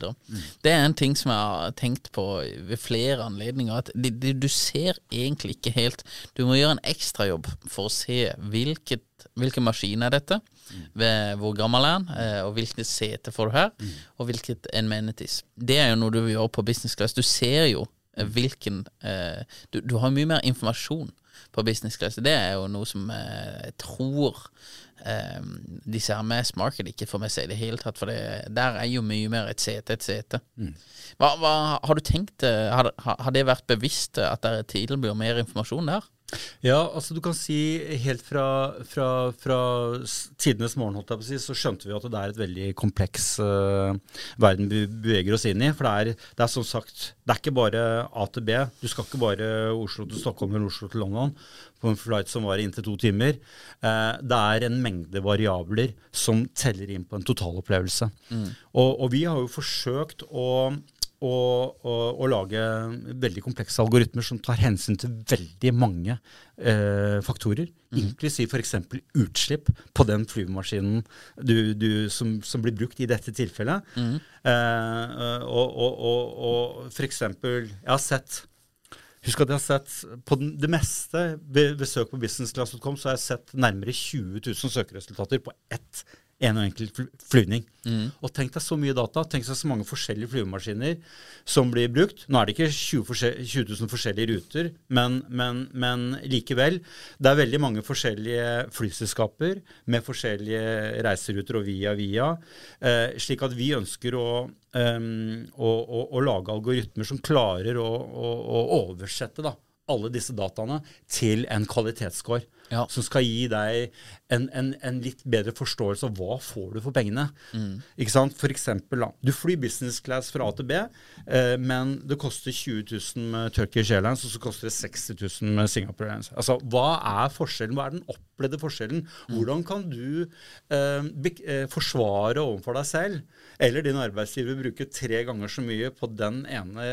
Det er en ting som jeg har tenkt på ved flere anledninger. At de, de, du ser egentlig ikke helt Du må gjøre en ekstrajobb for å se hvilket, hvilken maskin er dette, ved hvor gammel er den, eh, og hvilket sete får du her, og hvilket amenities. Det er jo noe du vil gjøre på business class. Du ser jo eh, hvilken eh, du, du har mye mer informasjon på business class. Det er jo noe som eh, jeg tror um, disse her med market ikke får med seg i det hele tatt. For det, der er jo mye mer et sete, et sete. Hva, hva, har du tenkt eh, har, har det vært bevisst at dere blir mer informasjon der? Ja, altså du kan si helt fra, fra, fra tidenes morgen si, så skjønte vi at det er et veldig kompleks uh, verden vi beveger oss inn i. For det er, det er som sagt, det er ikke bare A til B. Du skal ikke bare Oslo til Stockholm eller Oslo til London på en flight som varer inntil to timer. Uh, det er en mengde variabler som teller inn på en totalopplevelse. Mm. Og, og vi har jo forsøkt å og, og, og, lage veldig komplekse algoritmer som tar hensyn til veldig mange eh, faktorer, mm. inklusiv f.eks. utslipp på den flyvemaskinen du, du, som, som, blir brukt i dette tilfellet. Mm. Eh, og, og, og f.eks. Jeg har sett Husk at jeg har sett på den, det meste ved, ved søk på businessclass.com, så har jeg sett nærmere 20 000 søkeresultater på ett en og enkelt flyvning. Mm. Og tenk deg så mye data, tenk deg så mange forskjellige flyvemaskiner som blir brukt. Nå er det ikke 20, 20 000 forskjellige ruter, men, men, men, likevel. Det er veldig mange forskjellige flyselskaper med forskjellige reiseruter og via via. Eh, slik at vi ønsker å, um, å, å, å, lage algoritmer som klarer å, å oversette da, alle disse dataene til en kvalitetsscore ja. som skal gi deg en, en, en, litt bedre forståelse av hva får du for pengene. Mm. Ikke sant? For eksempel, du flyr business class fra A til B, eh, men det koster 20 000 med Turkish Airlines, og så koster det 60 000 med Singapore Airlines. Altså, Hva er forskjellen? Hva er den opplevde forskjellen? Mm. Hvordan kan du eh, be, eh, forsvare overfor deg selv eller din arbeidsgiver bruke tre ganger så mye på den ene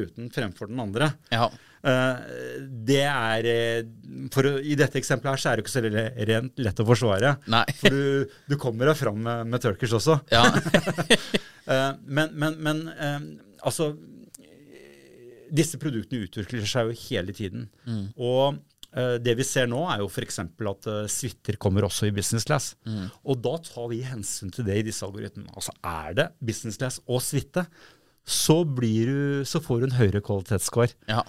ruten fremfor den andre? Ja. Uh, det er eh, for, I dette eksempelet her så er det ikke så rent lett å forsvare. Nei. For du, du kommer deg fram med, med Turkish også. Ja. uh, men, men, men uh, altså Disse produktene utvikler seg jo hele tiden. Mm. Og det vi ser nå, er jo f.eks. at suiter kommer også i business class. Mm. Og da tar vi hensyn til det i disse algoritmene. Altså er det business class og suite, så, du, så, får du en høyere kvalitetsscore. Ja.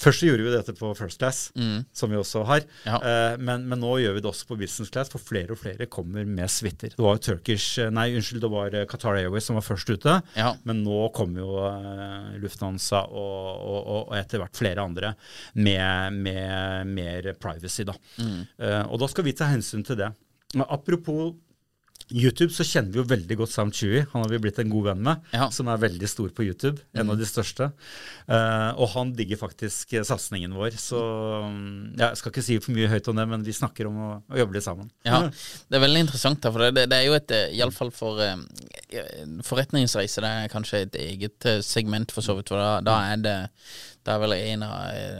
Først så gjorde vi dette på first class, mm. som vi også har. Ja. Eh, men, men, nå gjør vi det også på business class, for flere og flere kommer med suiter. Det var jo Turkish, eh, nei, unnskyld, det var eh, Qatar Airways som var først ute. Ja. Men nå kommer jo uh, Lufthansa og, og, og, og, etter hvert flere andre med, med mer privacy. da. Mm. Eh, og da skal vi ta hensyn til det. Apropos YouTube så kjenner vi jo veldig godt Sam Chewie. Han har vi blitt en god venn med, ja. som er veldig stor på YouTube. En mm. av de største. Uh, og han digger faktisk satsingen vår. Så um, jeg skal ikke si for mye høyt om det, men vi snakker om å, å jobbe litt sammen. Ja, Det er veldig interessant, da, for det, det er jo et eh, Iallfall for uh, forretningsreise, det er kanskje et eget segment, for så vidt. For da, da er det det er vel en av,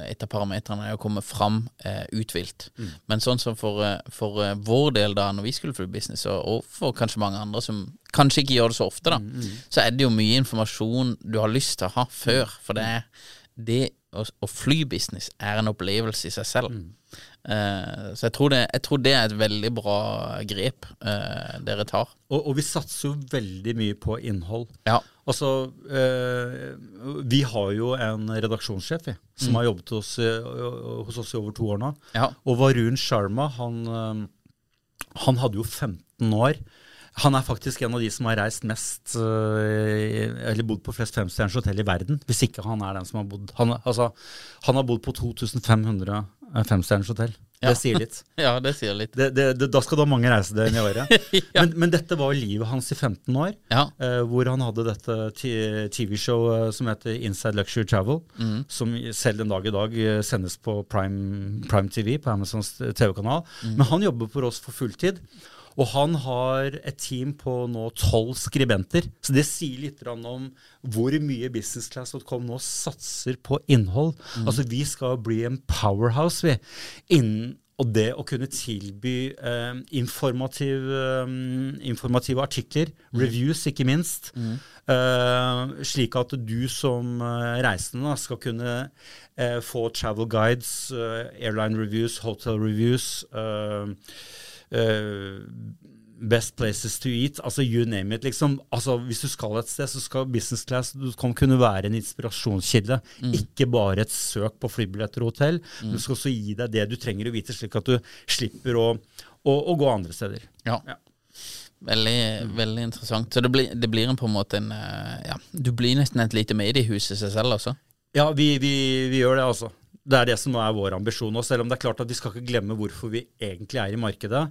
et av parametrene å komme fram eh, uthvilt. Mm. Men sånn som for, eh, for, eh, vår del, da, når vi skulle fly business, og, og, for kanskje mange andre som kanskje ikke gjør det så ofte, da, mm, mm. så er det jo mye informasjon du har lyst til å ha før. For det, det å, å fly business er en opplevelse i seg selv. Mm. Uh, så jeg tror, det, jeg tror, det, er et veldig bra grep eh, dere tar. Og, og, vi satser jo veldig mye på innhold. Ja. Altså, eh, vi har jo en redaksjonssjef vi, som mm. har jobbet hos, hos, oss i over to år nå. Ja. Og Varun Sharma, han, han hadde jo 15 år han er faktisk en av de som har reist mest, eller bodd på flest femstjerners hotell i verden. Hvis ikke han er den som har bodd Han, altså, han har bodd på 2500 femstjerners hotell. Ja. Det sier litt. ja, det sier litt. Det, det, det, da skal du ha mange reisedøgn i året. ja. men, men, dette var livet hans i 15 år, ja. eh, hvor han hadde dette TV-showet som heter Inside Luxury Travel, mm. som selv den dag i dag eh, sendes på Prime, Prime TV, på Amazons TV-kanal. Mm. Men han jobber for oss for fulltid. Og han har et team på nå tolv skribenter. Så det sier litt om hvor mye businessclass.com nå satser på innhold. Mm. Altså vi skal bli en powerhouse, vi. Innen og det å kunne tilby eh, informativ, eh, informative artikler, mm. reviews ikke minst, mm. eh, slik at du som eh, reisende skal kunne eh, få travel guides, eh, airline reviews, hotel reviews, Uh, best places to eat, altså you name it. liksom. Altså Hvis du skal et sted, så skal business class du kan kunne være en inspirasjonskilde. Mm. Ikke bare et søk på flybilletter og hotell. Mm. Du skal også gi deg det du trenger å vite, slik at du slipper å, å, å gå andre steder. Ja. ja. Veldig, mm. veldig interessant. Så det blir, det blir en på en måte en eh, ja, Du blir nesten et lite mediehus i seg selv, altså? Ja, vi, vi, vi gjør det, altså. Det er det som er vår ambisjon. Og selv om det er klart at vi skal ikke glemme hvorfor vi egentlig er i markedet.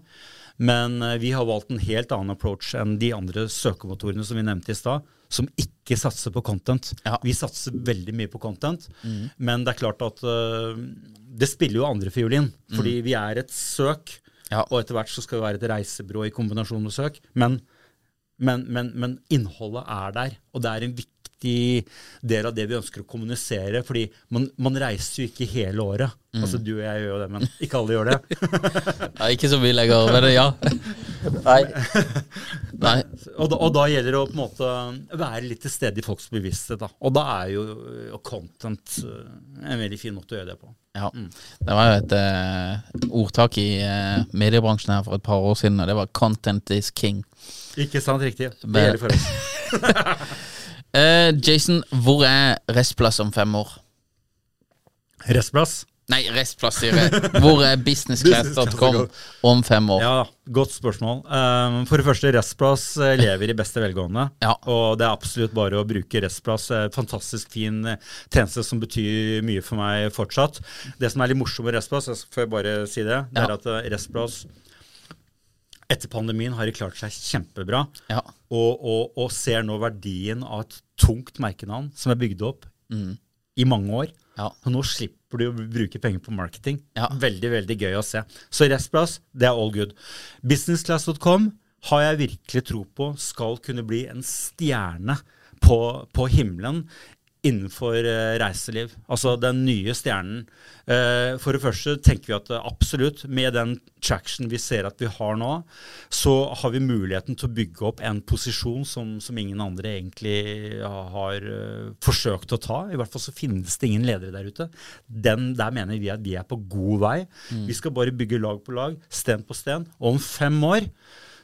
Men eh, vi har valgt en helt annen approach enn de andre søkemotorene som vi nevnte i stad, som ikke satser på content. Ja. Vi satser veldig mye på content, men det er klart at uh, det spiller jo andre fiolin. Fordi vi er et søk, Ja. og etter hvert så skal vi være et reisebyrå i kombinasjon med søk. Men, men, men, men innholdet er der, og det er en viktig del av det vi ønsker å kommunisere. fordi man, man reiser jo ikke hele året. Altså Du og jeg gjør jo det, men ikke alle gjør det. Nei, ikke så mye lenger, men ja. Nei. Nei. Og da, og da gjelder det å på en måte være litt til stede i folks bevissthet. da. Og da er jo content øh, en veldig fin måte å gjøre det på. Ja. Det var jo et uh, ordtak i uh, mediebransjen her for et par år siden, og det var 'content is king'. Ikke sant? Riktig. Det gjelder for oss. Eh, Jason, hvor er Restplass om fem år? Restplass? Nei, Restplass, sier jeg. Hvor er businessclass.com om fem år? Ja, godt spørsmål. Um, for det første, Restplass eh, lever i beste velgående. Ja. Og det er absolutt bare å bruke Restplass. Eh, Fantastisk fin tjeneste som betyr mye for meg fortsatt. Det som er litt morsomt med Restplass, jeg får jeg bare si det, det Ja. er at Restplass etter pandemien har de klart seg kjempebra. Ja. Og, og, og ser nå verdien av et tungt merkenavn som er bygd opp i mange år. Ja. Og nå slipper du å bruke penger på marketing. Ja. Veldig, veldig gøy å se. Så Restplass, det er all good. Businessclass.com har jeg virkelig tro på skal kunne bli en stjerne på, på himmelen innenfor eh, reiseliv. Altså den nye stjernen. Eh, for det første tenker vi at eh, absolutt, med den traction vi ser at vi har nå, så har vi muligheten til å bygge opp en posisjon som, som ingen andre egentlig har forsøkt å ta. I hvert fall så finnes det ingen ledere der ute. Den, der mener vi at vi er på god vei. Vi skal bare bygge lag på lag, sten på sten. Og om fem år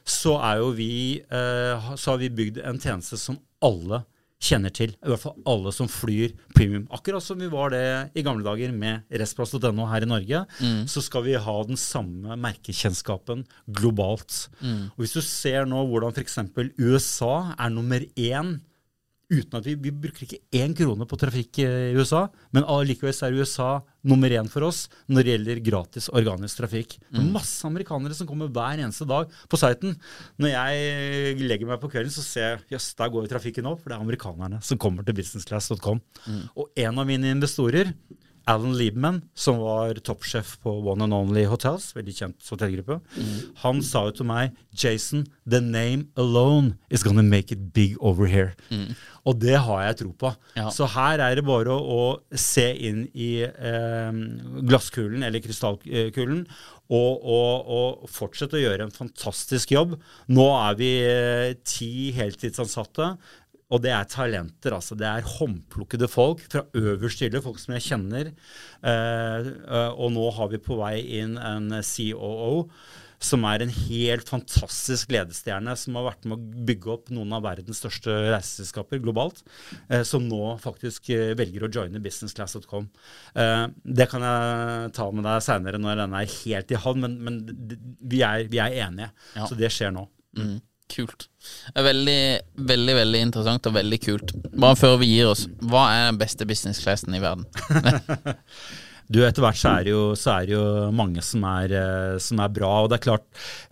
så, vi, så har vi bygd en tjeneste som alle kjenner til. I hvert fall alle som flyr premium. Akkurat som vi var det i gamle dager med restplass.no her i Norge, så skal vi ha den samme merkekjennskapen globalt. Og Hvis du ser nå hvordan f.eks. USA er nummer én uten at vi, vi bruker ikke én krone på trafikk i USA, men allikevel er USA nummer én for oss når det gjelder gratis organisk trafikk. Det er masse amerikanere som kommer hver eneste dag på siten. Når jeg legger meg på kvelden, så ser jeg jøss, der går jo trafikken opp, for det er amerikanerne som kommer til businessclass.com. Og en av mine investorer, Alan Liebman, som var toppsjef på One and Only Hotels, veldig kjent hotellgruppe, han sa jo til meg Jason, the name alone is gonna make it big over here. Og det har jeg tro på. Ja. Så her er det bare å, å se inn i eh, glasskulen, eller krystallkulen, og, og, og fortsette å gjøre en fantastisk jobb. Nå er vi eh, ti heltidsansatte. Og det er talenter, altså. Det er håndplukkede folk fra øverste hylle, folk som jeg kjenner. Eh, eh, og nå har vi på vei inn en COO som er en helt fantastisk ledestjerne, som har vært med å bygge opp noen av verdens største reiseselskaper globalt, eh, som nå faktisk eh, velger å joine businessclass.com. Eh, det kan jeg ta med deg seinere når den er helt i havn, men, men vi, er, vi er enige. Ja. Så det skjer nå. Mm, kult. Veldig, veldig veldig interessant og veldig kult. Bare før vi gir oss, hva er den beste business classen i verden? Du, Etter hvert så er det jo, så er jo mange som er, eh, som er bra. og det er klart,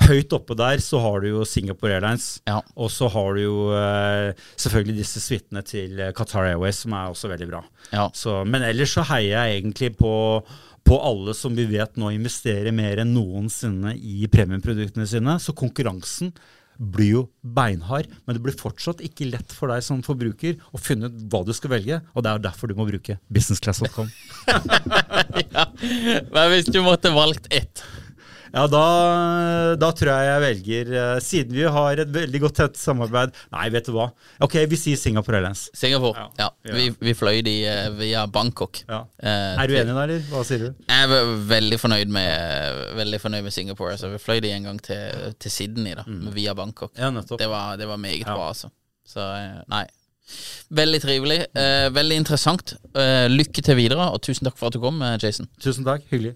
Høyt oppe der så har du jo Singapore Airlines. Ja. Og så har du jo eh, selvfølgelig disse suitene til eh, Qatar Airways, som er også veldig bra. Ja. Så, men ellers så heier jeg egentlig på, på alle som vi vet nå investerer mer enn noensinne i premiumproduktene sine. Så konkurransen blir jo beinhard, men det blir fortsatt ikke lett for deg som forbruker å finne ut hva du skal velge, og det er derfor du må bruke businessclass.com. ja. Hvis du måtte valgt ett Ja, da, da tror jeg jeg velger eh, Siden vi har et veldig godt tett samarbeid Nei, vet du hva. Ok, vi sier Singapore Airlines. Singapore. Ja, Ja. Vi, vi fløy de eh, via Bangkok. Ja. Eh, Er du enig da, eller? Hva sier du? Jeg er veldig fornøyd med, veldig fornøyd med Singapore. Altså, vi fløy de en gang til, til Sydney da, via Bangkok. Ja. Det var, det var meget bra, altså. Så eh, nei. Veldig trivelig. Eh, veldig interessant. Eh, lykke til videre, og tusen takk for at du kom, Jason. Tusen takk. Hyggelig.